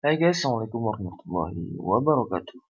Hai guys, Assalamualaikum warahmatullahi wabarakatuh.